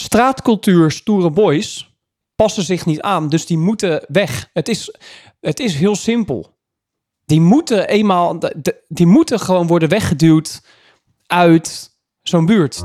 straatcultuur stoere boys passen zich niet aan, dus die moeten weg. Het is, het is heel simpel. Die moeten eenmaal, die moeten gewoon worden weggeduwd uit zo'n buurt.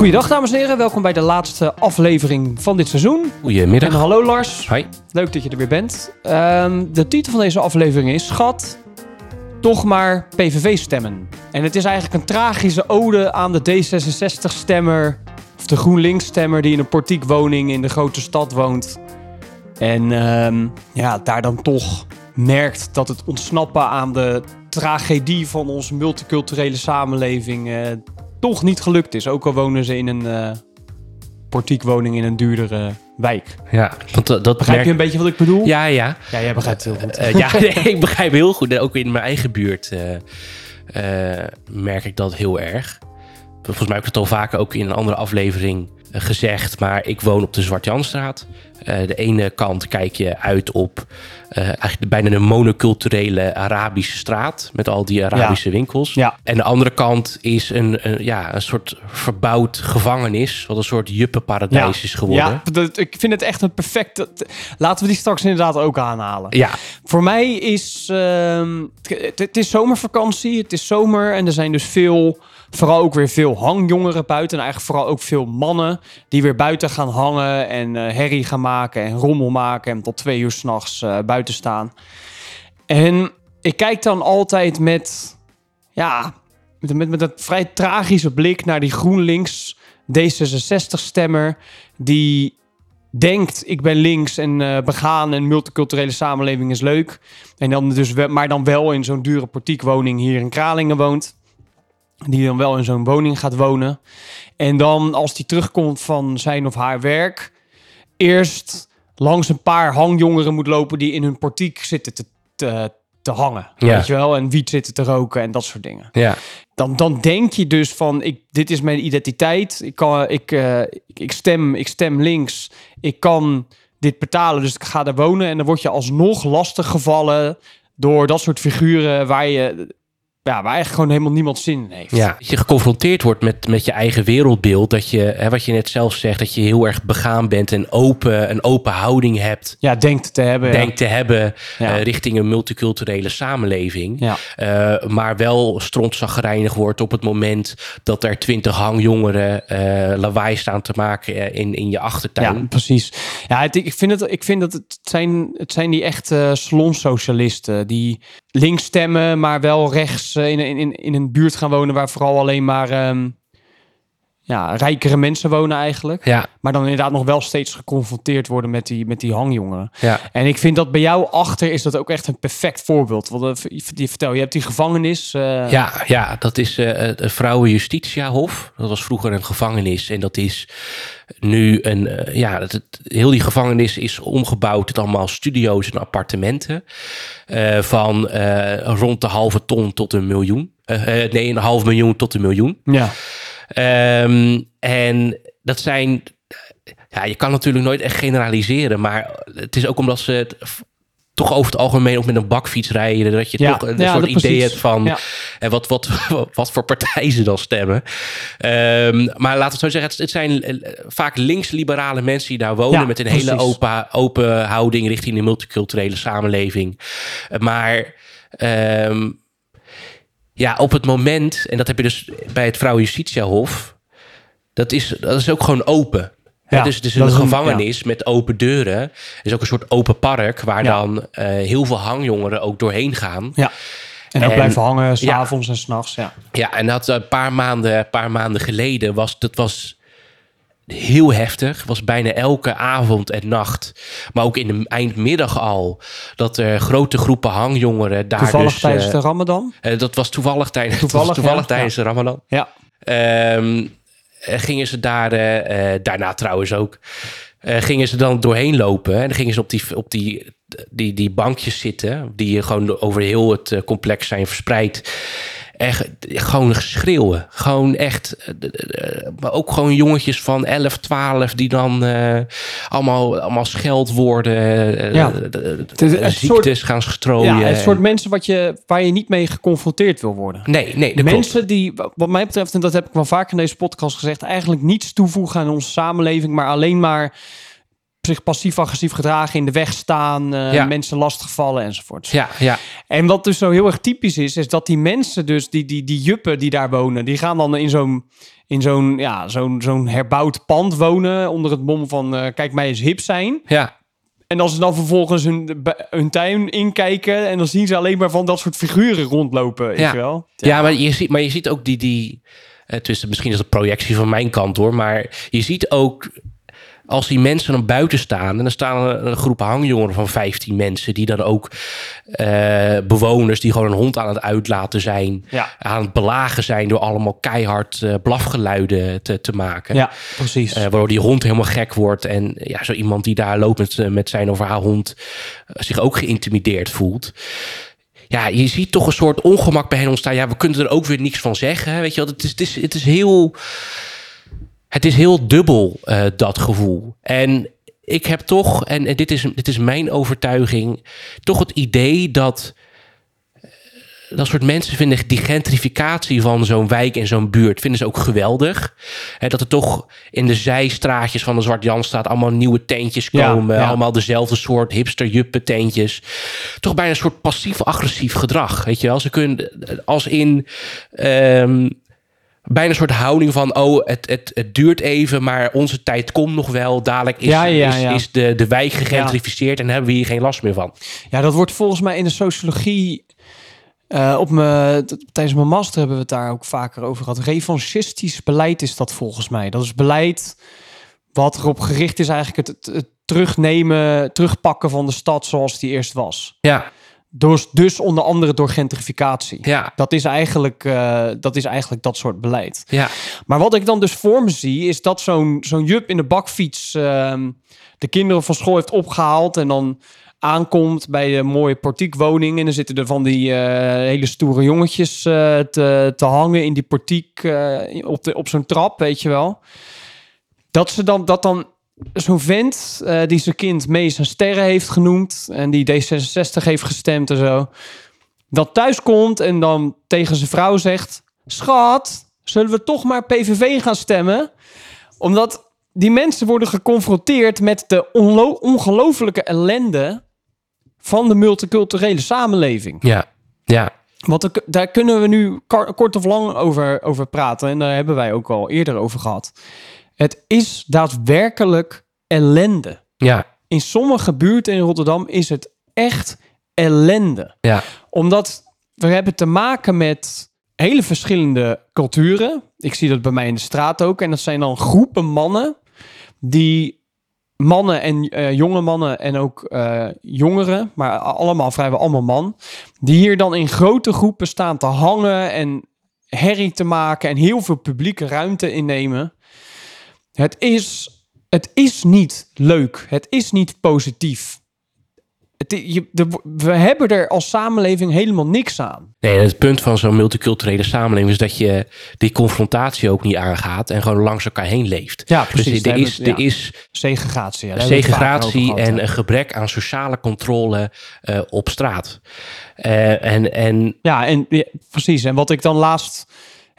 Goeiedag dames en heren, welkom bij de laatste aflevering van dit seizoen. En Goedemiddag. hallo Lars, Hoi. leuk dat je er weer bent. Ehm, de titel van deze aflevering is Schat, toch maar PVV stemmen. En het is eigenlijk een tragische ode aan de D66-stemmer... of de GroenLinks-stemmer die in een portiekwoning in de grote stad woont. En ehm, ja, daar dan toch merkt dat het ontsnappen aan de tragedie van onze multiculturele samenleving... eh, toch niet gelukt is. Ook al wonen ze in een eh, portiekwoning in een duurdere wijk. Ja, want dat, dat Begrijp merk- je een beetje wat ik bedoel? Ja, ja. Ja, jij begrijpt het heel goed. Eh, ja, nee, ik begrijp heel goed. Ook in mijn eigen buurt eh, eh, merk ik dat heel erg. Volgens mij heb ik het al vaker ook in een andere aflevering eh, gezegd. Maar ik woon op de Zwart-Janstraat. Eh, de ene kant kijk je uit op eh, eigenlijk bijna een monoculturele Arabische straat. Met al die Arabische winkels. Ja. En de andere kant is een, een, ja, een soort verbouwd gevangenis. Wat een soort juppenparadijs is geworden. Ja, dat, ik vind het echt een perfect... Laten we die straks inderdaad ook aanhalen. ja. Voor mij is... ehm, het, het is zomervakantie, het is zomer en er zijn dus veel... Vooral ook weer veel hangjongeren buiten. En eigenlijk vooral ook veel mannen die weer buiten gaan hangen en eh, herrie gaan maken en rommel maken. En tot twee uur s'nachts nachts buiten staan. En ik kijk dan altijd met, ja, met, met, met een vrij tragische blik naar die GroenLinks D66-stemmer die denkt ik ben links en eh, begaan en multiculturele samenleving is leuk. En dan dus maar dan wel in zo'n dure portiekwoning hier in Kralingen woont. Die dan wel in zo'n woning gaat wonen. En dan als die terugkomt van zijn of haar werk, eerst langs een paar hangjongeren moet lopen die in hun portiek zitten te, te, te hangen. Ja. Weet je wel? En wiet zitten te roken en dat soort dingen ja. dan, dan denk je dus van, ik, dit is mijn identiteit. Ik, kan, ik, eh, ik, ik stem, ik stem links. Ik kan dit betalen, dus ik ga daar wonen. En dan word je alsnog lastig gevallen door dat soort figuren waar je... Ja, waar eigenlijk gewoon helemaal niemand zin in heeft. Ja, dat je geconfronteerd wordt met, met je eigen wereldbeeld. Dat je, hè, wat je net zelf zegt, dat je heel erg begaan bent en open, een open houding hebt. Ja, denkt te hebben. ja. Denkt te hebben Ja. eh, richting een multiculturele samenleving. Ja. Eh, maar wel strontzaggerijnig wordt op het moment dat er twintig hangjongeren eh lawaai staan te maken in, in je achtertuin. Ja, precies. Ja, het, ik, vind het, ik vind dat het zijn, het zijn die echte slonsocialisten die links stemmen, maar wel rechts in, in, in, in een buurt gaan wonen waar vooral alleen maar ehm, ja, rijkere mensen wonen eigenlijk. Ja, Maar dan inderdaad nog wel steeds geconfronteerd worden met die, met die hangjongeren. ja. En ik vind dat bij jou achter is dat ook echt een perfect voorbeeld. Want eh, je vertel, je hebt die gevangenis. eh, Ja, ja, dat is eh het Vrouwenjustitiahof. Dat was vroeger een gevangenis. En dat is nu een. eh, ja, het, het- heel die gevangenis is omgebouwd tot allemaal studio's en appartementen. eh, van eh, rond de halve ton tot een miljoen. Eh, eh, nee, een half miljoen tot een miljoen. ja. Ehm, en dat zijn. Ja, je kan natuurlijk nooit echt generaliseren. Maar het is ook omdat ze. Het, toch over het algemeen ook met een bakfiets rijden. Dat je Ja, toch een ja, soort idee precies. hebt van Ja. en wat, wat, wat voor partij ze dan stemmen. Ehm, maar laten we het zo zeggen, het, het zijn eh, vaak links-liberale mensen die daar wonen... Met een hele open, open houding richting de multiculturele samenleving. Maar ehm, ja, op het moment, en dat heb je dus bij het Vrouwenjustitiahof... Dat is, dat is ook gewoon open. Dus het is een is een- gevangenis met open deuren. Er is ook een soort open park waar Ja. dan eh, heel veel hangjongeren ook doorheen gaan. ja. En ook En- blijven hangen s'avonds en s'nachts. Ja. Ja, en dat een paar maanden, een paar maanden geleden was dat was heel heftig. Was bijna elke avond en nacht, maar ook in de eindmiddag al, dat er grote groepen hangjongeren daar Toevallig dus. tijdens eh, de Ramadan. eh, dat was toevallig tijdens, Toevallig, toevallig, toevallig ja. tijdens de Ramadan. Ja. Eh, gingen ze daar, daarna trouwens ook. gingen ze dan doorheen lopen. En dan gingen ze op die, op die, die, die bankjes zitten, die gewoon over heel het complex zijn verspreid. Echt gewoon schreeuwen. Gewoon echt. eh, Maar ook gewoon jongetjes van 11, 12 die dan eh, allemaal, allemaal scheldwoorden. Ja. eh, een ziektes gaan strooien. Ja, het soort mensen wat je, waar je niet mee geconfronteerd wil worden. Nee, nee, dat klopt. Mensen die, wat mij betreft, en dat heb ik wel vaker in deze podcast gezegd, eigenlijk niets toevoegen aan onze samenleving, maar alleen maar zich passief-agressief gedragen, in de weg staan, eh, Ja. mensen lastigvallen enzovoort. Ja, ja, En wat dus zo heel erg typisch is, is dat die mensen dus, die, die, die juppen die daar wonen, die gaan dan in zo'n in zo'n ja, zo'n zo'n herbouwd pand wonen onder het mom van eh, kijk mij eens hip zijn. ja. En als ze dan vervolgens hun, hun tuin inkijken en dan zien ze alleen maar van dat soort figuren rondlopen, Ja. wel? Ja, maar, je ziet, maar je ziet ook die... die eh, tussen, misschien is een projectie van mijn kant hoor. Maar je ziet ook als die mensen dan buiten staan... en dan staan er een groep hangjongeren van 15 mensen... die dan ook eh, bewoners die gewoon een hond aan het uitlaten zijn... Ja. aan het belagen zijn door allemaal keihard eh, blafgeluiden te, te maken. Ja, precies. Eh, waardoor die hond helemaal gek wordt. En ja, zo iemand die daar loopt met, met zijn of haar hond... zich ook geïntimideerd voelt. Ja, je ziet toch een soort ongemak bij hen ontstaan. Ja, we kunnen er ook weer niks van zeggen. Weet je wel, het is, het is, het is heel... Het is heel dubbel, eh, dat gevoel. En ik heb toch, en, en dit, is, dit is mijn overtuiging... toch het idee dat dat soort mensen vinden die gentrificatie van zo'n wijk en zo'n buurt vinden ze ook geweldig. Hè, dat er toch in de zijstraatjes van de Zwart Janstraat allemaal nieuwe tentjes komen. ja. Allemaal dezelfde soort hipster juppe tentjes. Toch bijna een soort passief-agressief gedrag. Weet je wel, ze kunnen als in. ehm, Bijna een soort houding van, oh, het, het, het duurt even, maar onze tijd komt nog wel. Dadelijk is, Ja, ja, is, ja. is de, de wijk gegentrificeerd en hebben we hier geen last meer van. Ja, dat wordt volgens mij in de sociologie. eh, op me, t- tijdens mijn master hebben we het daar ook vaker over gehad. Revanchistisch beleid is dat volgens mij. Dat is beleid wat erop gericht is eigenlijk het, het, het terugnemen, terugpakken van de stad zoals die eerst was. Ja, Dus, dus onder andere door gentrificatie. ja, Dat is, eigenlijk, eh, dat is eigenlijk dat soort beleid. ja. Maar wat ik dan dus voor me zie, is dat zo'n zo'n jup in de bakfiets ehm, de kinderen van school heeft opgehaald en dan aankomt bij de mooie portiekwoning. En dan zitten er van die eh, hele stoere jongetjes eh, te, te hangen in die portiek op, de, op zo'n trap, weet je wel. Dat ze dan, dat dan zo'n vent eh, die zijn kind Mees en Sterren heeft genoemd en die D66 heeft gestemd en zo, dat thuis komt en dan tegen zijn vrouw zegt: Schat, zullen we toch maar PVV gaan stemmen? Omdat die mensen worden geconfronteerd met de ongelofelijke ellende van de multiculturele samenleving. Ja, ja, Want er- daar kunnen we nu kort of lang over, over praten. En daar hebben wij ook al eerder over gehad. Het is daadwerkelijk ellende. ja, In sommige buurten in Rotterdam is het echt ellende ja, omdat we hebben te maken met hele verschillende culturen. Ik zie dat bij mij in de straat ook. En dat zijn dan groepen mannen die mannen en eh, jonge mannen en ook eh, jongeren, maar allemaal vrijwel allemaal man, die hier dan in grote groepen staan te hangen en herrie te maken en heel veel publieke ruimte innemen. Het is, het is niet leuk. Het is niet positief. Het, je, de- we hebben er als samenleving helemaal niks aan. Nee, het punt van zo'n multiculturele samenleving is dat je die confrontatie ook niet aangaat en gewoon langs elkaar heen leeft. Ja, Dus precies. er is, er is Segregatie. Ja, segregatie gehad, en ja. een gebrek aan sociale controle eh, op straat. Eh, en, en Ja, en ja, precies. En wat ik dan laatst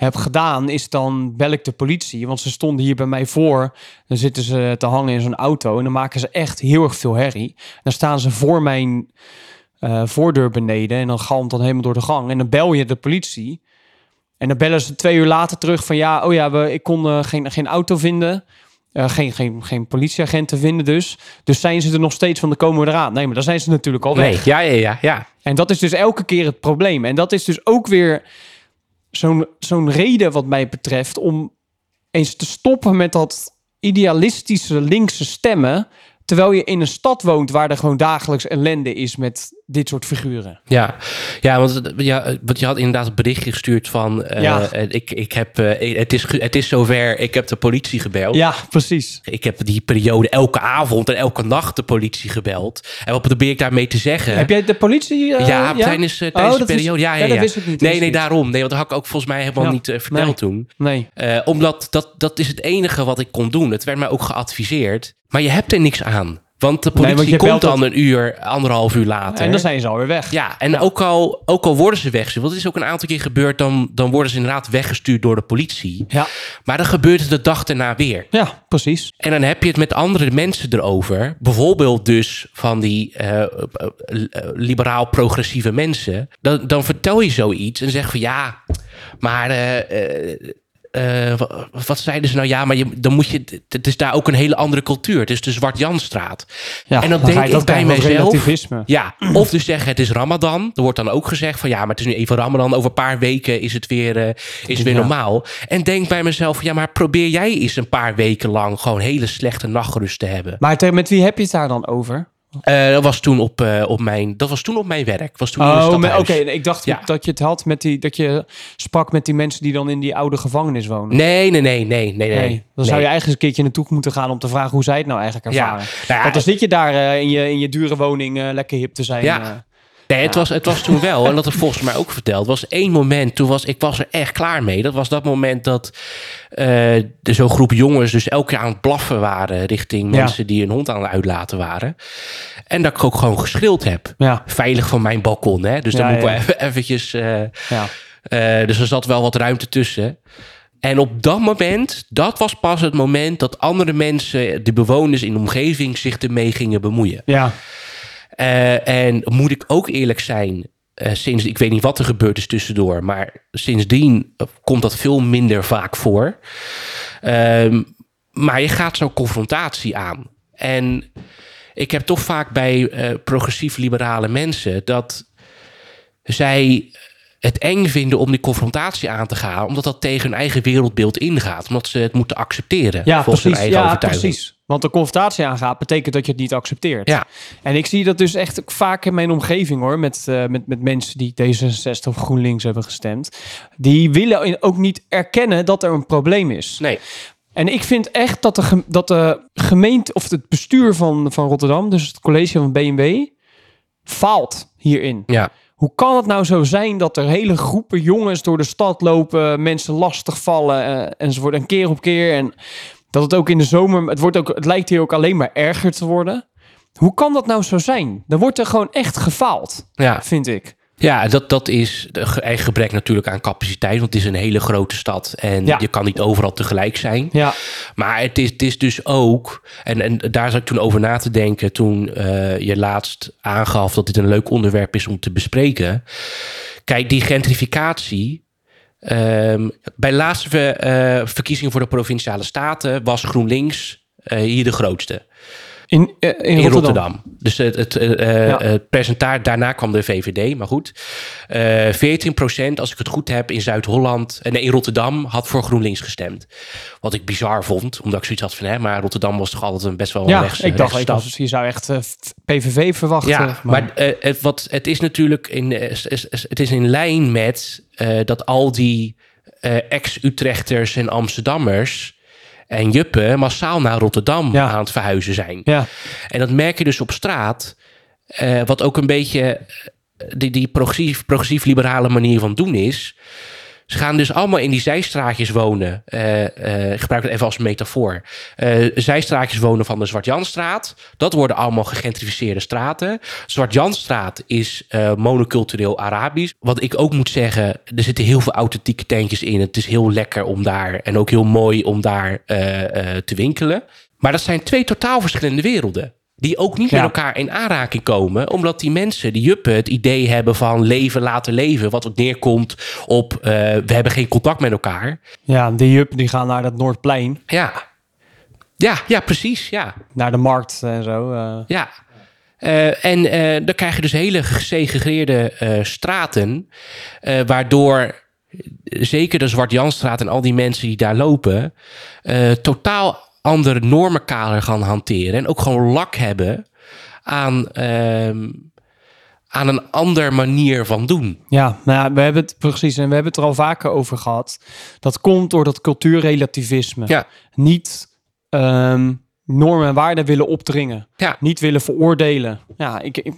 heb gedaan, is dan bel ik de politie. Want ze stonden hier bij mij voor. Dan zitten ze te hangen in zo'n auto. En dan maken ze echt heel erg veel herrie. Dan staan ze voor mijn eh, voordeur beneden. En dan galmt dan helemaal door de gang. En dan bel je de politie. En dan bellen ze twee uur later terug van... Ja, oh ja, we, ik kon eh, geen, geen auto vinden. Eh, geen, geen, geen politieagenten vinden dus. Dus zijn ze er nog steeds van de komen we eraan? Nee, maar dan zijn ze natuurlijk al weg. nee, ja, ja, ja, ja. En dat is dus elke keer het probleem. En dat is dus ook weer zo'n zo'n reden wat mij betreft om eens te stoppen met dat idealistische linkse stemmen. Terwijl je in een stad woont waar er gewoon dagelijks ellende is met dit soort figuren. Ja, ja want ja, want je had inderdaad een berichtje gestuurd van... eh, Ja. eh, ik, ik heb, eh, het, is, het is zover, ik heb de politie gebeld. Ja, precies. Ik heb die periode elke avond en elke nacht de politie gebeld. En wat probeer ik daarmee te zeggen? Heb jij de politie? ja, tijdens, Oh, tijdens dat de is- periode. ja, ja, ja, dat ja. wist ik niet, dat Nee, nee, niet. daarom. Nee, want dat had ik ook volgens mij helemaal niet verteld Nee. toen. Nee. Omdat dat, dat is het enige wat ik kon doen. Het werd mij ook geadviseerd. Maar je hebt er niks aan. Want de Nee, want politie je komt dan een uur, anderhalf uur later. En dan zijn ze alweer weg. Ja, en Ook, al, ook al worden ze weggestuurd, want het is ook een aantal keer gebeurd, dan, dan worden ze inderdaad weggestuurd door de politie. Ja, Maar dan gebeurt het de dag erna weer. ja precies. En dan heb je het met andere mensen erover. Bijvoorbeeld dus van die eh, eh, eh, liberaal-progressieve mensen. Dan, dan vertel je zoiets en zeg van ja, maar... eh, wa- wat zeiden ze nou? Ja, maar je, dan moet je. Het is daar ook een hele andere cultuur. Het is de Zwart-Janstraat. Ja, en dan denk je ik dat bij relativisme. Ja, of dus zeggen het is Ramadan. Er wordt dan ook gezegd van ja, maar het is nu even Ramadan. Over een paar weken is het weer, eh, is het weer Ja. normaal. En denk bij mezelf, ja, maar probeer jij eens een paar weken lang gewoon hele slechte nachtrust te hebben. Maar met wie heb je het daar dan over? Eh, dat was toen op, eh, op mijn, dat was toen op mijn werk. Was toen Oh, oké. Ik dacht Ja. dat je het had met die, dat je sprak met die mensen die dan in die oude gevangenis wonen. Nee, nee, nee, nee, nee, nee. Nee, dan zou je eigenlijk eens een keertje naartoe moeten gaan om te vragen hoe zij het nou eigenlijk Ja. ervaren. Nou ja, Want dan zit je daar eh, in, je, in je dure woning lekker hip te zijn. Ja. Nee, het, was, het was toen wel, en dat ik volgens mij ook verteld. was één moment, toen was ik was er echt klaar mee. Dat was dat moment dat eh, er zo'n groep jongens dus elke keer aan het blaffen waren... richting Ja. mensen die hun hond aan het uitlaten waren. En dat ik ook gewoon geschreeuwd heb. ja, Veilig van mijn balkon, hè. Dus dan Ja, moet ik wel even, eventjes... eh, ja. eh, dus er zat wel wat ruimte tussen. En op dat moment, dat was pas het moment... dat andere mensen, de bewoners in de omgeving... zich ermee gingen bemoeien. ja. Eh, en moet ik ook eerlijk zijn, eh, sinds ik weet niet wat er gebeurd is tussendoor, maar sindsdien eh, komt dat veel minder vaak voor. Ehm, maar je gaat zo'n confrontatie aan. En ik heb toch vaak bij progressief-liberale mensen dat zij het eng vinden om die confrontatie aan te gaan, omdat dat tegen hun eigen wereldbeeld ingaat, omdat ze het moeten accepteren Ja, volgens hun precies. eigen Ja, overtuiging. precies. Want de confrontatie aangaat betekent dat je het niet accepteert. Ja. En ik zie dat dus echt vaak in mijn omgeving hoor, met, eh, met, met mensen die D66 of GroenLinks hebben gestemd. Die willen ook niet erkennen dat er een probleem is. Nee. En ik vind echt dat de, dat de gemeente of het bestuur van, van Rotterdam, dus het college van BMW, faalt hierin. Ja. Hoe kan het nou zo zijn dat er hele groepen jongens door de stad lopen, mensen lastig vallen eh, enzovoort, en keer op keer. En dat het ook in de zomer, het, wordt ook, het lijkt hier ook alleen maar erger te worden. Hoe kan dat nou zo zijn? Dan wordt er gewoon echt gefaald, Ja. vind ik. Ja, dat, dat is eigen gebrek natuurlijk aan capaciteit. Want het is een hele grote stad en Ja. je kan niet overal tegelijk zijn. Ja, Maar het is, het is dus ook, en, en daar zat ik toen over na te denken toen eh, je laatst aangaf dat dit een leuk onderwerp is om te bespreken. Kijk, die gentrificatie. Ehm, bij de laatste eh, verkiezingen voor de provinciale staten was GroenLinks eh, hier de grootste. In, eh, in, In Rotterdam. Dus het, het, eh, Ja. het percentage, daarna kwam de VVD, maar goed. Eh 14% als ik het goed heb, in Zuid-Holland, en nee, in Rotterdam, had voor GroenLinks gestemd. Wat ik bizar vond, omdat ik zoiets had van, hè, maar Rotterdam was toch altijd een best wel een Ja, rechtse- ik dacht, ik was, je zou echt eh, PVV verwachten. Ja, maar, eh, het, wat, het is natuurlijk in, eh, is- is- is- het is in lijn met eh, dat al die eh, ex-Utrechters en Amsterdammers en Juppen massaal naar Rotterdam Ja. aan het verhuizen zijn. Ja, En dat merk je dus op straat. eh, wat ook een beetje eh, die, die progressief, progressief-liberale manier van doen is. Ze gaan dus allemaal in die zijstraatjes wonen. Ik gebruik het even als metafoor. Eh, zijstraatjes wonen van de Zwart-Janstraat. Dat worden allemaal gegentrificeerde straten. Zwart-Janstraat is monocultureel Arabisch. Wat ik ook moet zeggen, er zitten heel veel authentieke tentjes in. Het is heel lekker om daar en ook heel mooi om daar te winkelen. Maar dat zijn twee totaal verschillende werelden. Die ook niet Ja. met elkaar in aanraking komen. Omdat die mensen, die juppen, het idee hebben van leven laten leven. Wat ook neerkomt op eh, we hebben geen contact met elkaar. ja de Jup die gaan naar dat Noordplein, Ja, ja, ja precies. Ja, naar de markt en zo. eh. ja. Eh, en dan krijg je dus hele gesegregeerde straten. waardoor zeker de Zwart-Janstraat en al die mensen die daar lopen... totaal andere normenkader gaan hanteren. En ook gewoon lak hebben aan, ehm, aan een andere manier van doen. Ja, nou ja, we hebben het precies en we hebben het er al vaker over gehad. Dat komt door dat cultuurrelativisme. Ja. Niet ehm, normen en waarden willen opdringen. Ja. Niet willen veroordelen. Ja, ik, ik,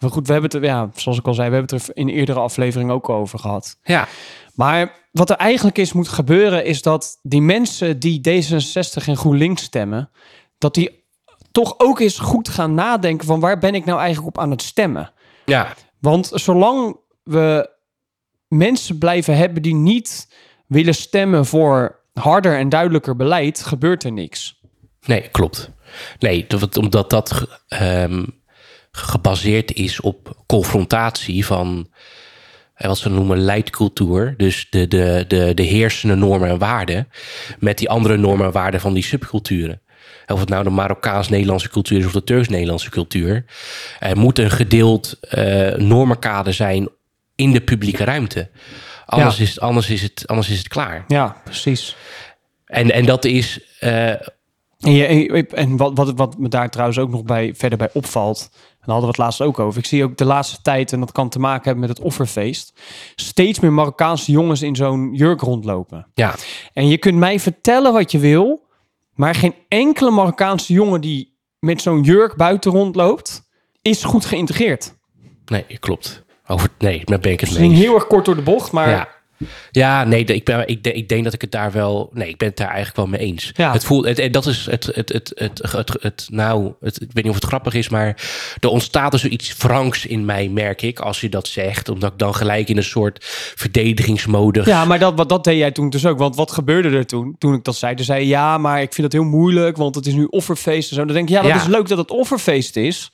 maar goed, we hebben het er, ja, zoals ik al zei, we hebben het er in eerdere aflevering ook over gehad. Ja, Maar wat er eigenlijk is moet gebeuren, is dat die mensen die D66 en GroenLinks stemmen, dat die toch ook eens goed gaan nadenken van waar ben ik nou eigenlijk op aan het stemmen. ja, Want zolang we mensen blijven hebben die niet willen stemmen voor harder en duidelijker beleid, gebeurt er niks. Nee, klopt. Nee, dat- omdat dat ehm, gebaseerd is op confrontatie van eh, wat ze noemen leidcultuur. Dus de, de, de, de heersende normen en waarden met die andere normen en waarden van die subculturen. Of het nou de Marokkaans-Nederlandse cultuur is of de Turks-Nederlandse cultuur. Er moet een gedeeld eh normenkader zijn in de publieke ruimte. Anders, Ja. is, anders, is, het, anders is het klaar. Ja, precies. En, en dat is eh, En, je, en wat, wat, wat me daar trouwens ook nog bij, verder bij opvalt, en daar hadden we het laatst ook over. Ik zie ook de laatste tijd, en dat kan te maken hebben met het offerfeest, steeds meer Marokkaanse jongens in zo'n jurk rondlopen. ja, En je kunt mij vertellen wat je wil, maar geen enkele Marokkaanse jongen die met zo'n jurk buiten rondloopt, is goed geïntegreerd. nee, klopt. Over, nee, daar ben ik het mee eens. heel erg kort door de bocht, maar Ja. Ja, nee, ik, ben, ik, denk- ik denk dat ik het daar wel. Nee, ik ben het daar eigenlijk wel mee eens. Ja. Het voelt, het, en dat is het, het, het, het, het, het- nou, het, ik weet niet of het grappig is, maar er ontstaat er zoiets franks in mij, merk ik, als je dat zegt, omdat ik dan gelijk in een soort verdedigingsmode. Ja, maar dat, wat- dat deed jij toen dus ook. Want wat gebeurde er toen, toen ik dat zei? Toen zei je, ja, maar ik vind het heel moeilijk, want het is nu offerfeest en zo. Dan denk ik, ja, dat Ja. is leuk dat het offerfeest is.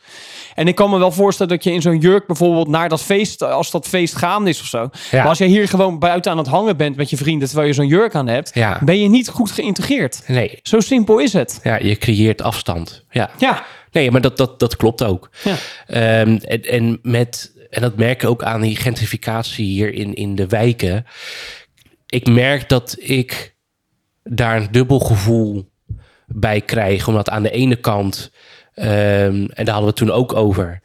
En ik kan me wel voorstellen dat je in zo'n jurk bijvoorbeeld naar dat feest, als dat feest gaande is of zo. Ja. Maar als jij hier gewoon buiten aan het hangen bent met je vrienden, terwijl je zo'n jurk aan hebt, Ja. ben je niet goed geïntegreerd. Nee, Zo simpel is het. ja, je creëert afstand. Ja. Ja, Nee, maar dat, dat, dat klopt ook. ja. Ehm, en, en, met, en dat merk ik ook aan die gentrificatie hier in, in de wijken. Ik merk dat ik daar een dubbel gevoel bij krijg. Omdat aan de ene kant, ehm, en daar hadden we het toen ook over,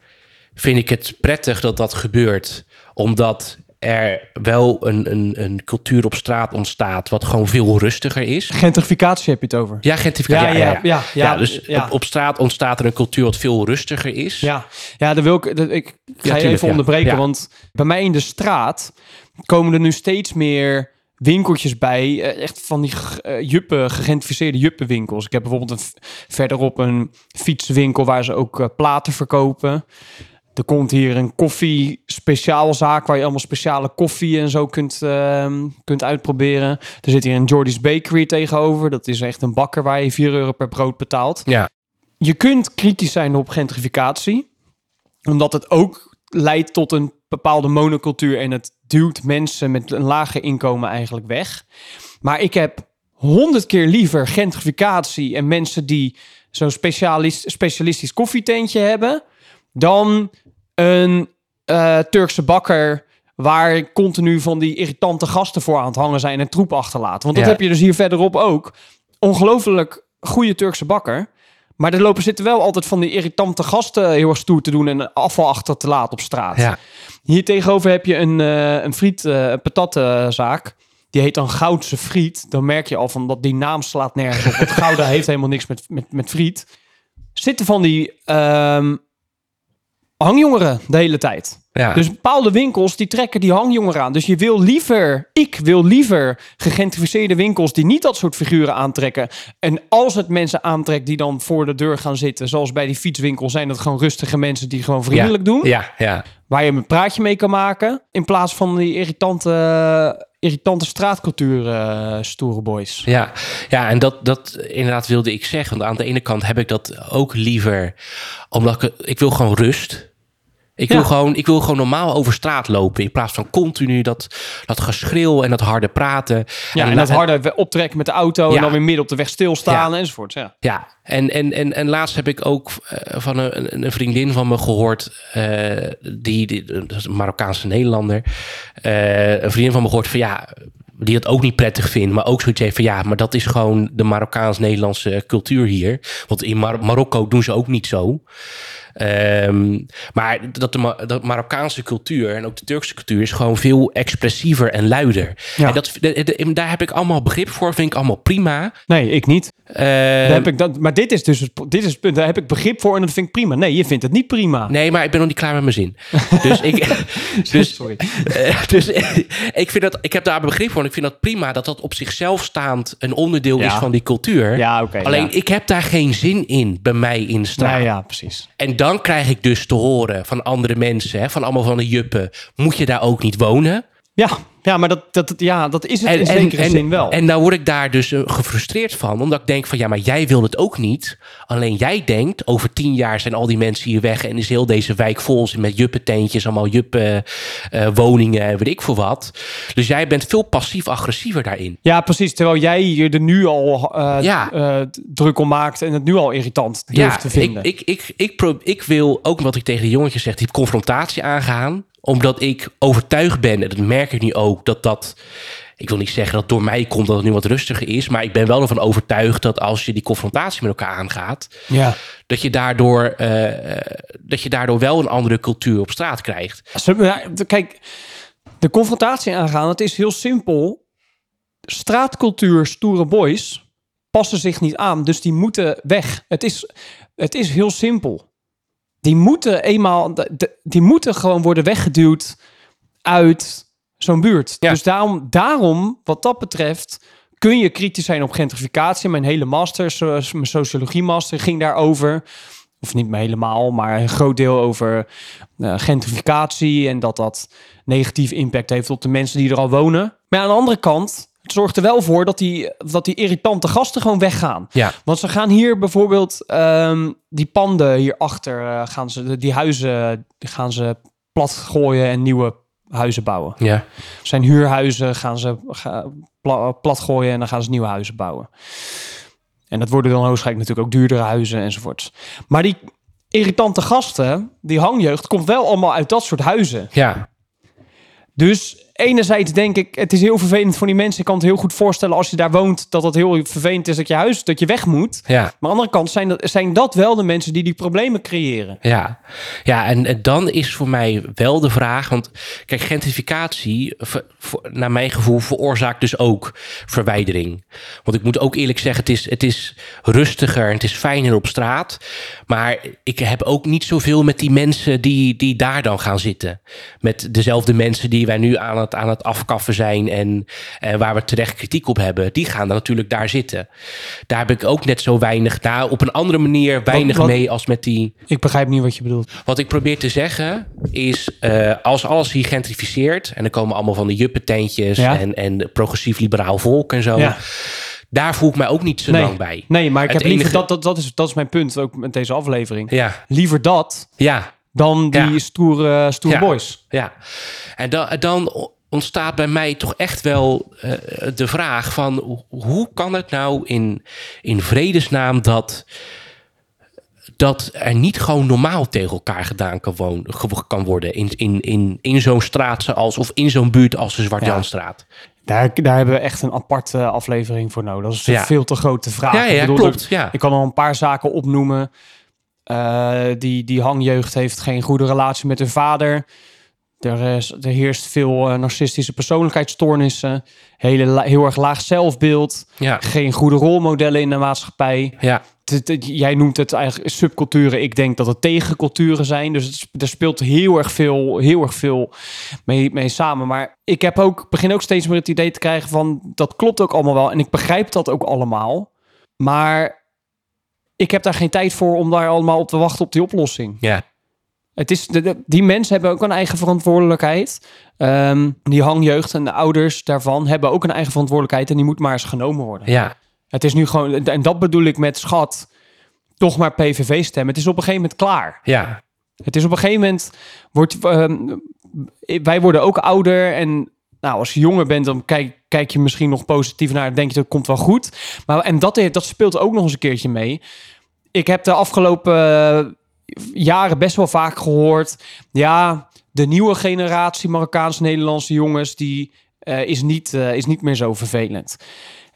vind ik het prettig dat dat gebeurt. Omdat er wel een, een, een cultuur op straat ontstaat wat gewoon veel rustiger is. Gentrificatie heb je het over. Ja, gentrificatie. Ja, ja, ja, ja, dus. Op, op straat ontstaat er een cultuur wat veel rustiger is. Ja, ja dan wil ik, dat, ik ga je tuurlijk, even onderbreken, want bij mij in de straat komen er nu steeds meer winkeltjes bij, eh, echt van die eh, juppen, gegentrificeerde juppenwinkels. Ik heb bijvoorbeeld een, verderop een fietswinkel waar ze ook eh, platen verkopen. Er komt hier een koffie speciaalzaak waar je allemaal speciale koffie en zo kunt, ehm, kunt uitproberen. Er zit hier een Jordy's Bakery tegenover. Dat is echt een bakker waar je 4 euro per brood betaalt Ja, je kunt kritisch zijn op gentrificatie, omdat het ook leidt tot een bepaalde monocultuur en het duwt mensen met een lager inkomen eigenlijk weg. Maar ik heb honderd keer liever gentrificatie en mensen die zo'n specialist, specialistisch koffietentje hebben, dan een eh, Turkse bakker waar continu van die irritante gasten voor aan het hangen zijn en troep achterlaten. Want dat Ja. heb je dus hier verderop ook. Ongelooflijk goede Turkse bakker. Maar er lopen zitten wel altijd van die irritante gasten heel erg stoer te doen en afval achter te laten op straat. ja. Hier tegenover heb je een, eh een friet, eh een patatzaak. Die heet dan Goudse Friet. Dan merk je al van dat die naam slaat nergens op. Want Gouda heeft helemaal niks met, met, met friet. Zitten van die ehm, hangjongeren de hele tijd. ja. Dus bepaalde winkels die trekken die hangjongeren aan. Dus je wil liever, ik wil liever gegentrificeerde winkels die niet dat soort figuren aantrekken. En als het mensen aantrekt die dan voor de deur gaan zitten, zoals bij die fietswinkel, zijn dat gewoon rustige mensen die gewoon vriendelijk doen. Ja, ja. Waar je een praatje mee kan maken. In plaats van die irritante, irritante straatcultuur eh, stoere boys. Ja, ja en dat, dat inderdaad wilde ik zeggen. Want aan de ene kant heb ik dat ook liever, omdat ik, ik wil gewoon rust. Ik wil, Ja. gewoon, ik wil gewoon normaal over straat lopen. In plaats van continu dat, dat geschreeuw en dat harde praten. Ja, en, dat harde optrekken met de auto Ja. en dan weer midden op de weg stilstaan enzovoort. Ja. Ja, en, en, en, en laatst heb ik ook eh, van een, een vriendin van me gehoord, eh, die, die dat is een Marokkaanse Nederlander, eh, een vriendin van me gehoord van ja, die het ook niet prettig vindt, maar ook zoiets heeft van ja, maar dat is gewoon de Marokkaans-Nederlandse cultuur hier. Want in Mar Marokko doen ze ook niet zo. Ehm, maar dat de, Ma- dat Marokkaanse cultuur en ook de Turkse cultuur is gewoon veel expressiever en luider. Ja. En dat, de- de- daar heb ik allemaal begrip voor, vind ik allemaal prima. Nee, ik niet. Ehm, heb ik dat, maar dit is dus het, dit is het punt. Daar heb ik begrip voor en dat vind ik prima. Nee, je vindt het niet prima. Nee, maar ik ben nog niet klaar met mijn zin. Dus ik, dus, Sorry. eh, dus ik, vind dat, ik heb daar begrip voor. En ik vind dat prima dat dat op zichzelf staand een onderdeel Ja. is van die cultuur. Ja, oké. Alleen ja. ik heb daar geen zin in bij mij in straat. Nee, ja, precies. En dan krijg ik dus te horen van andere mensen, hè, van allemaal van de juppen, moet je daar ook niet wonen? Ja, ja maar dat, dat, ja, dat is het in en, zekere en, zin wel. En nou word ik daar dus eh, gefrustreerd van. Omdat ik denk van ja, maar jij wil het ook niet. Alleen jij denkt, over tien jaar zijn al die mensen hier weg. En is heel deze wijk vol met juppententjes. Allemaal juppen eh, woningen en weet ik veel wat. Dus jij bent veel passief-agressiever daarin. ja, precies. Terwijl jij je er nu al eh, Ja. druk om maakt en het nu al irritant durft te vinden. Ik, ik, ik, ik, ik wil ook wat ik tegen de jongetjes zeg, die confrontatie aangaan. Omdat ik overtuigd ben, en dat merk ik nu ook, dat dat. Ik wil niet zeggen dat het door mij komt dat het nu wat rustiger is. Maar ik ben wel ervan overtuigd dat als je die confrontatie met elkaar aangaat. ja. dat je daardoor, eh, dat je daardoor wel een andere cultuur op straat krijgt. Kijk, de confrontatie aangaan, het is heel simpel. Straatcultuur, stoere boys passen zich niet aan, dus die moeten weg. Het is, het is heel simpel. Die moeten eenmaal, die moeten gewoon worden weggeduwd uit zo'n buurt. Ja. Dus daarom, daarom, wat dat betreft, kun je kritisch zijn op gentrificatie. Mijn hele master, mijn sociologie master, ging daarover. Of niet helemaal, maar een groot deel over eh, gentrificatie en dat dat negatief impact heeft op de mensen die er al wonen. Maar aan de andere kant, het zorgt er wel voor dat die, dat die irritante gasten gewoon weggaan. Ja, Want ze gaan hier bijvoorbeeld ehm, die panden hierachter, eh gaan ze, die huizen gaan ze plat gooien en nieuwe huizen bouwen. ja, Zijn huurhuizen gaan ze pla, plat gooien en dan gaan ze nieuwe huizen bouwen. En dat worden dan waarschijnlijk natuurlijk ook duurdere huizen enzovoort. Maar die irritante gasten, die hangjeugd, komt wel allemaal uit dat soort huizen. ja, Dus enerzijds denk ik, het is heel vervelend voor die mensen. Ik kan het heel goed voorstellen als je daar woont, dat het heel vervelend is dat je huis, dat je weg moet. ja. Maar aan de andere kant zijn dat, zijn dat wel de mensen die die problemen creëren. Ja, ja en, en dan is voor mij wel de vraag, want kijk, gentrificatie, ver- naar mijn gevoel, veroorzaakt dus ook verwijdering. Want ik moet ook eerlijk zeggen, het is, het is rustiger en het is fijner op straat. Maar ik heb ook niet zoveel met die mensen die, die daar dan gaan zitten. Met dezelfde mensen die wij nu aan het, aan het afkaffen zijn en, en waar we terecht kritiek op hebben. Die gaan dan natuurlijk daar zitten. Daar heb ik ook net zo weinig, daar op een andere manier weinig wat- mee als met die... Ik begrijp niet wat je bedoelt. Wat ik probeer te zeggen is, eh, als alles hier gentrificeert... en er komen allemaal van de juppententjes Ja. en, en progressief-liberaal volk en zo... Ja. daar voel ik mij ook niet zo Nee, lang bij. nee maar ik Het heb liever, enige- dat, dat, dat, is, dat is mijn punt ook met deze aflevering. Ja, Liever dat ja, dan die Ja. stoere, stoere Ja. boys. ja. En dan, dan ontstaat bij mij toch echt wel eh, de vraag van... ho- hoe kan het nou in, in vredesnaam dat... dat er niet gewoon normaal tegen elkaar gedaan kan, woon, ge- kan worden... in, in, in, in zo'n straat zoals, of in zo'n buurt als de Zwart-Janstraat. Daar, daar hebben we echt een aparte aflevering voor nodig. Dat is een Ja. veel te grote vraag. Ja, ja, Ik bedoel, klopt, ja. ik kan al een paar zaken opnoemen. Eh, die, die hangjeugd heeft geen goede relatie met hun vader. Er, is, er heerst veel eh, narcistische persoonlijkheidsstoornissen. Hele, heel erg laag zelfbeeld. Ja, Geen goede rolmodellen in de maatschappij. ja, jij noemt het eigenlijk subculturen. Ik denk dat het tegenculturen zijn. Dus het, er speelt heel erg veel, heel erg veel mee, mee samen. Maar ik heb ook, begin ook steeds meer het idee te krijgen van... dat klopt ook allemaal wel. En ik begrijp dat ook allemaal. Maar ik heb daar geen tijd voor om daar allemaal op te wachten op die oplossing. ja, Het is, de, de- die mensen hebben ook een eigen verantwoordelijkheid. Ehm, die hangjeugd en de ouders daarvan hebben ook een eigen verantwoordelijkheid. En die moet maar eens genomen worden. ja, Het is nu gewoon, en dat bedoel ik met schat, toch maar PVV stemmen. Het is op een gegeven moment klaar. ja, Het is op een gegeven moment, wordt, ehm, wij worden ook ouder en nou, als je jonger bent, dan kijk, kijk je misschien nog positief naar, denk je dat komt wel goed. Maar, en dat, dat speelt ook nog eens een keertje mee. Ik heb de afgelopen jaren best wel vaak gehoord, ja, de nieuwe generatie Marokkaans-Nederlandse jongens, die eh, is, niet, eh, is niet meer zo vervelend.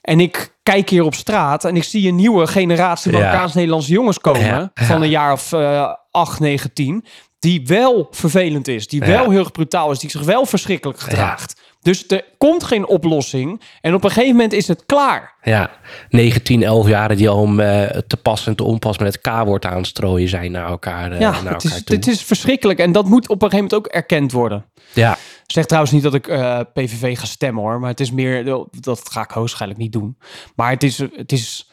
En ik kijk hier op straat en ik zie een nieuwe generatie. Marokkaans-Nederlandse jongens komen. Ja, ja. Van een jaar of eh 8, 9, 10. Die wel vervelend is. Die wel heel erg brutaal is. Die zich wel verschrikkelijk gedraagt. Dus er komt geen oplossing. En op een gegeven moment is het klaar. Ja, 19, 11 jaren die al om eh, te pas en te onpas met het K-woord aan het strooien zijn naar elkaar, eh, Ja, naar het elkaar is, toe. het is verschrikkelijk. En dat moet op een gegeven moment ook erkend worden. Ja, zeg trouwens niet dat ik eh, PVV ga stemmen hoor. Maar het is meer, dat ga ik hoogstwaarschijnlijk niet doen. Maar het is, het is,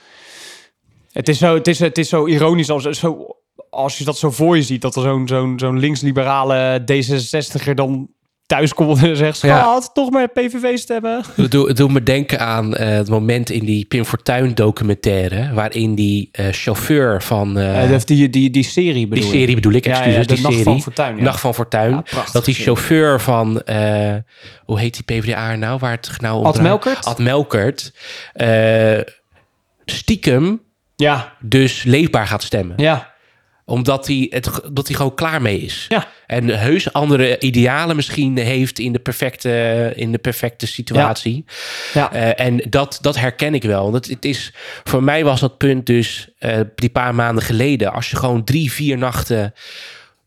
het is, zo, het is, het is zo ironisch als, zo, als je dat zo voor je ziet. Dat er zo'n zo'n zo'n linksliberale D66er dan thuis komt en zegt... Ja. Schat, toch maar PVV stemmen. het doet, doet me denken aan eh, het moment in die Pim Fortuyn documentaire, waarin die eh, chauffeur van eh, die, die, die serie die bedoel je? serie bedoel ik, Ja, excuses, ja, de die Nacht serie, van Fortuyn, ja. Nacht van Fortuyn, Ja, dat die serie. chauffeur van, eh, hoe heet die PvdA nou, waar het nou om Ad? Melkert? Ad Melkert, eh, stiekem Ja, dus leefbaar gaat stemmen. ja, Omdat hij, het, dat hij gewoon klaar mee is. ja. En heus andere idealen misschien heeft in de perfecte, in de perfecte situatie. ja. Eh, en dat, dat herken ik wel. Dat, het is, voor mij was dat punt dus eh, die paar maanden geleden. Als je gewoon drie, vier nachten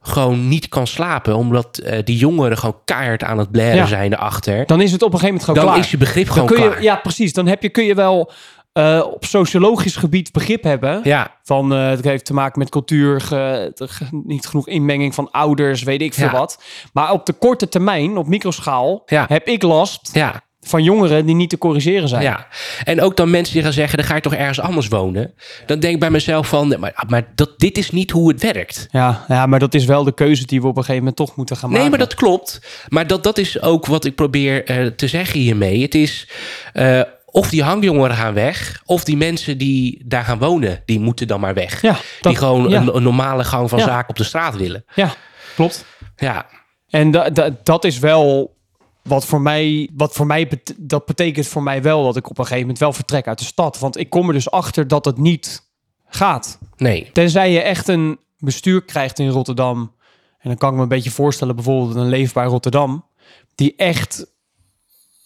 gewoon niet kan slapen. Omdat eh, die jongeren gewoon keihard aan het blaren Ja. zijn erachter. Dan is het op een gegeven moment gewoon Dan klaar. is je begrip Dan gewoon kun je, klaar. ja, precies. Dan heb je, kun je wel eh, op sociologisch gebied begrip hebben. Ja, Van eh, het heeft te maken met cultuur, ge- niet genoeg inmenging van ouders, weet ik veel Ja. wat. Maar op de korte termijn, op microschaal, Ja. heb ik last ja. van jongeren die niet te corrigeren zijn. Ja, en ook dan mensen die gaan zeggen, dan ga je toch ergens anders wonen. Dan denk ik bij mezelf van, maar, maar dat, dit is niet hoe het werkt. Ja, ja, maar dat is wel de keuze die we op een gegeven moment toch moeten gaan maken. Nee, maar dat klopt. Maar dat, dat is ook wat ik probeer eh, te zeggen hiermee. Het is of die hangjongeren gaan weg, of die mensen die daar gaan wonen, die moeten dan maar weg. Ja, die gewoon ja. een, een normale gang van zaken op de straat willen. Ja, klopt. Ja, En da, da- dat is wel wat voor mij, wat voor mij bet- dat betekent voor mij wel dat ik op een gegeven moment wel vertrek uit de stad. Want ik kom er dus achter dat het niet gaat. nee. Tenzij je echt een bestuur krijgt in Rotterdam. En dan kan ik me een beetje voorstellen, bijvoorbeeld een leefbaar Rotterdam. Die echt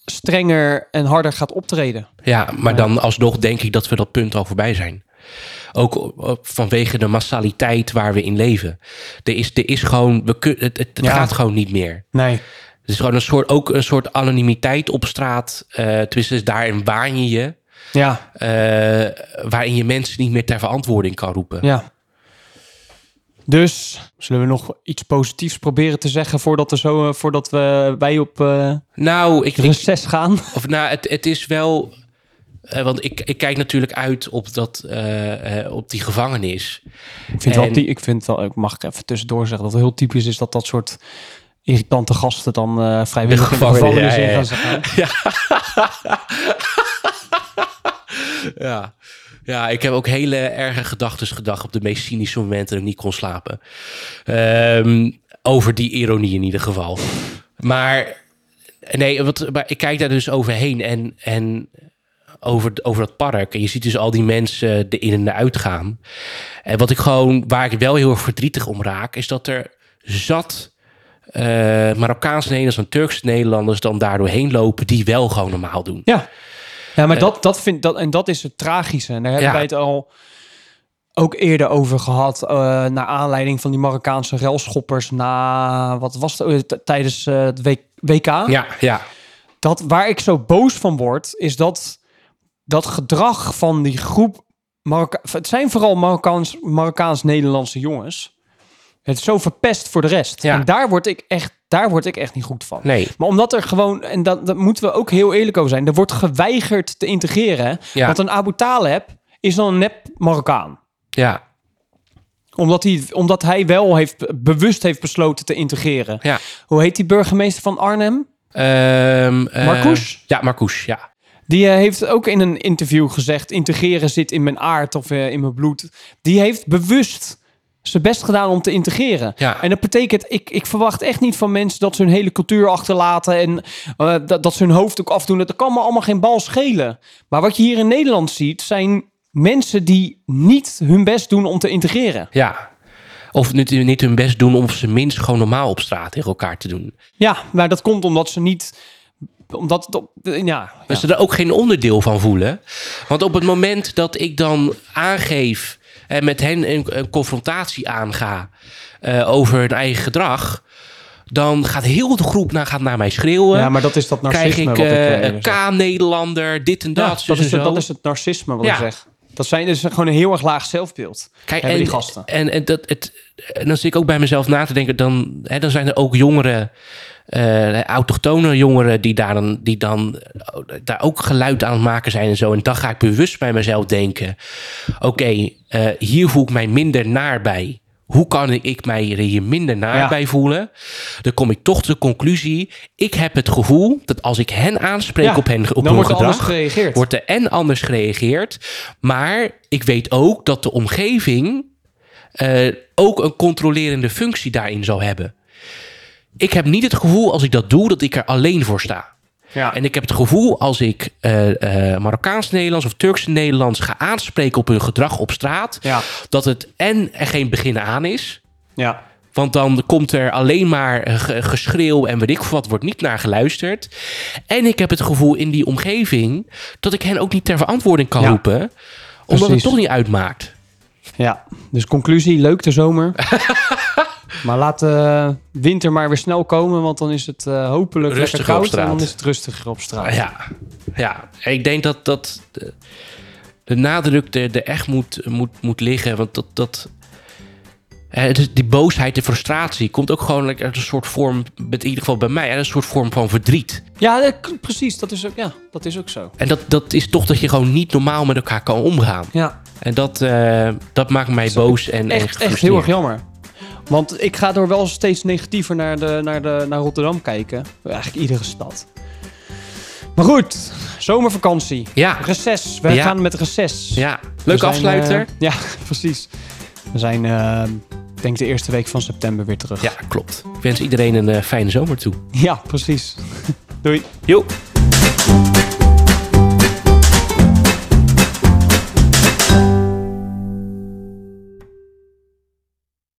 strenger en harder gaat optreden. Ja, maar dan alsnog denk ik dat we dat punt al voorbij zijn. Ook op- vanwege de massaliteit waar we in leven. Er is, er is gewoon, we kun, het, het Ja. gaat gewoon niet meer. Nee. Het is gewoon een soort, ook een soort anonimiteit op straat. eh tenminste, daarin waan je je. Ja, eh, waarin je mensen niet meer ter verantwoording kan roepen. ja. Dus zullen we nog iets positiefs proberen te zeggen voordat, er zo, eh, voordat we, wij op eh Nou, ik, ik, reces gaan? of, nou het, het is wel. eh, want ik, ik kijk natuurlijk uit op, dat, op die gevangenis. Ik vind, wel, die- ik vind wel, ik mag even tussendoor zeggen dat het heel typisch is dat dat soort irritante gasten dan eh vrijwillig in de gevangenis, ja, in ja, gaan ja. Ja. ik heb ook hele erge gedachten gedacht op de meest cynische momenten ik niet kon slapen. Ehm, over die ironie in ieder geval. Maar nee, wat, maar ik kijk daar dus overheen en, en over, over dat park. En je ziet dus al die mensen de in en de gaan. En wat ik gewoon, waar ik wel heel erg verdrietig om raak, is dat er zat eh Marokkaanse Nederlanders en Turkse Nederlanders dan daardoor heen lopen die wel gewoon normaal doen. Ja, ja maar Eh. dat, dat vind, dat, en dat is het tragische. En daar hebben wij het al ook eerder over gehad. eh naar aanleiding van die Marokkaanse relschoppers na, wat was het, eh, tijdens eh, het WK. Ja, ja, Dat, waar ik zo boos van word, is dat dat gedrag van die groep... Marokka het zijn vooral Marokkaans, Marokkaans-Nederlandse jongens. Het is zo verpest voor de rest. Ja. En daar word ik echt, daar word ik echt niet goed van. nee. Maar omdat er gewoon, en dat, dat moeten we ook heel eerlijk over zijn, er wordt geweigerd te integreren. Ja. Want een Abu Taleb is dan een nep Marokkaan. Ja, Omdat hij, omdat hij wel heeft, bewust heeft besloten te integreren. ja. Hoe heet die burgemeester van Arnhem? Marcouch? Ja, Marcouch, ja. Die eh, heeft ook in een interview gezegd: integreren zit in mijn aard of eh, in mijn bloed. Die heeft bewust zijn best gedaan om te integreren. Ja. En dat betekent, ik, ik verwacht echt niet van mensen dat ze hun hele cultuur achterlaten en eh, dat, dat ze hun hoofd ook afdoen. Dat kan me allemaal geen bal schelen. Maar wat je hier in Nederland ziet, zijn mensen die niet hun best doen om te integreren. Ja. Of niet, niet hun best doen om ze minst gewoon normaal op straat tegen elkaar te doen. Ja, maar dat komt omdat ze niet omdat het op, ja, Dat ze er ook geen onderdeel van voelen. Want op het moment dat ik dan aangeef en met hen een, een confrontatie aanga eh, over hun eigen gedrag, dan gaat heel de groep naar, gaat naar mij schreeuwen. ja, maar dat is dat Krijg narcisme ik wat ik eh, eh. K-Nederlander, dit en Ja, dat. dat, is het, dat is het narcisme wat Ja. ik zeg. Dat zijn dus gewoon een heel erg laag zelfbeeld. Kijk, en, die gasten. En, en, dat, het, en dan zit ik ook bij mezelf na te denken, dan, hè, dan zijn er ook jongeren, eh autochtone jongeren, die, daar dan, die dan eh, daar ook geluid aan het maken zijn en zo. En dan ga ik bewust bij mezelf denken, oké, eh, hier voel ik mij minder naar bij. Hoe kan ik, mij er hier minder naar Ja. bij voelen? Dan kom ik toch tot de conclusie. Ik heb het gevoel dat als ik hen aanspreek Ja, op, hen, op dan wordt er anders gedrag, gereageerd. wordt er en anders gereageerd. Maar ik weet ook dat de omgeving eh, ook een controlerende functie daarin zal hebben. Ik heb niet het gevoel als ik dat doe dat ik er alleen voor sta. Ja. En ik heb het gevoel als ik eh, eh, Marokkaans-Nederlands of Turks-Nederlands ga aanspreken op hun gedrag op straat, Ja. dat het en er geen begin aan is. ja. Want dan komt er alleen maar eh, ge- geschreeuw en weet ik wat, wordt niet naar geluisterd. En ik heb het gevoel in die omgeving dat ik hen ook niet ter verantwoording kan Ja, roepen. Omdat precies. het toch niet uitmaakt. Ja, dus conclusie, leuk de zomer. maar laat de winter maar weer snel komen, want dan is het eh, hopelijk Rustiger lekker koud op straat. en dan is het rustiger op straat. Ja, ja. Ik denk dat, dat de, de nadruk er, er echt moet, moet, moet liggen. Want dat, dat, eh, die boosheid, de frustratie komt ook gewoon uit een soort vorm, in ieder geval bij mij, uit een soort vorm van verdriet. Ja, dat precies, dat is ook, ja, dat is ook zo. En dat, dat is toch dat je gewoon niet normaal met elkaar kan omgaan. Ja, En dat, eh, dat maakt mij boos en, en echt, echt heel erg jammer. Want ik ga door wel steeds negatiever naar, de, naar, de, naar Rotterdam kijken. Eigenlijk iedere stad. Maar goed, zomervakantie. Ja, Reces, we Ja. gaan met reces. ja. Leuk zijn, afsluiter. eh, ja, precies. We zijn, eh, ik denk de eerste week van september weer terug. ja, klopt. Ik wens iedereen een eh, fijne zomer toe. ja precies. Doei. Jo.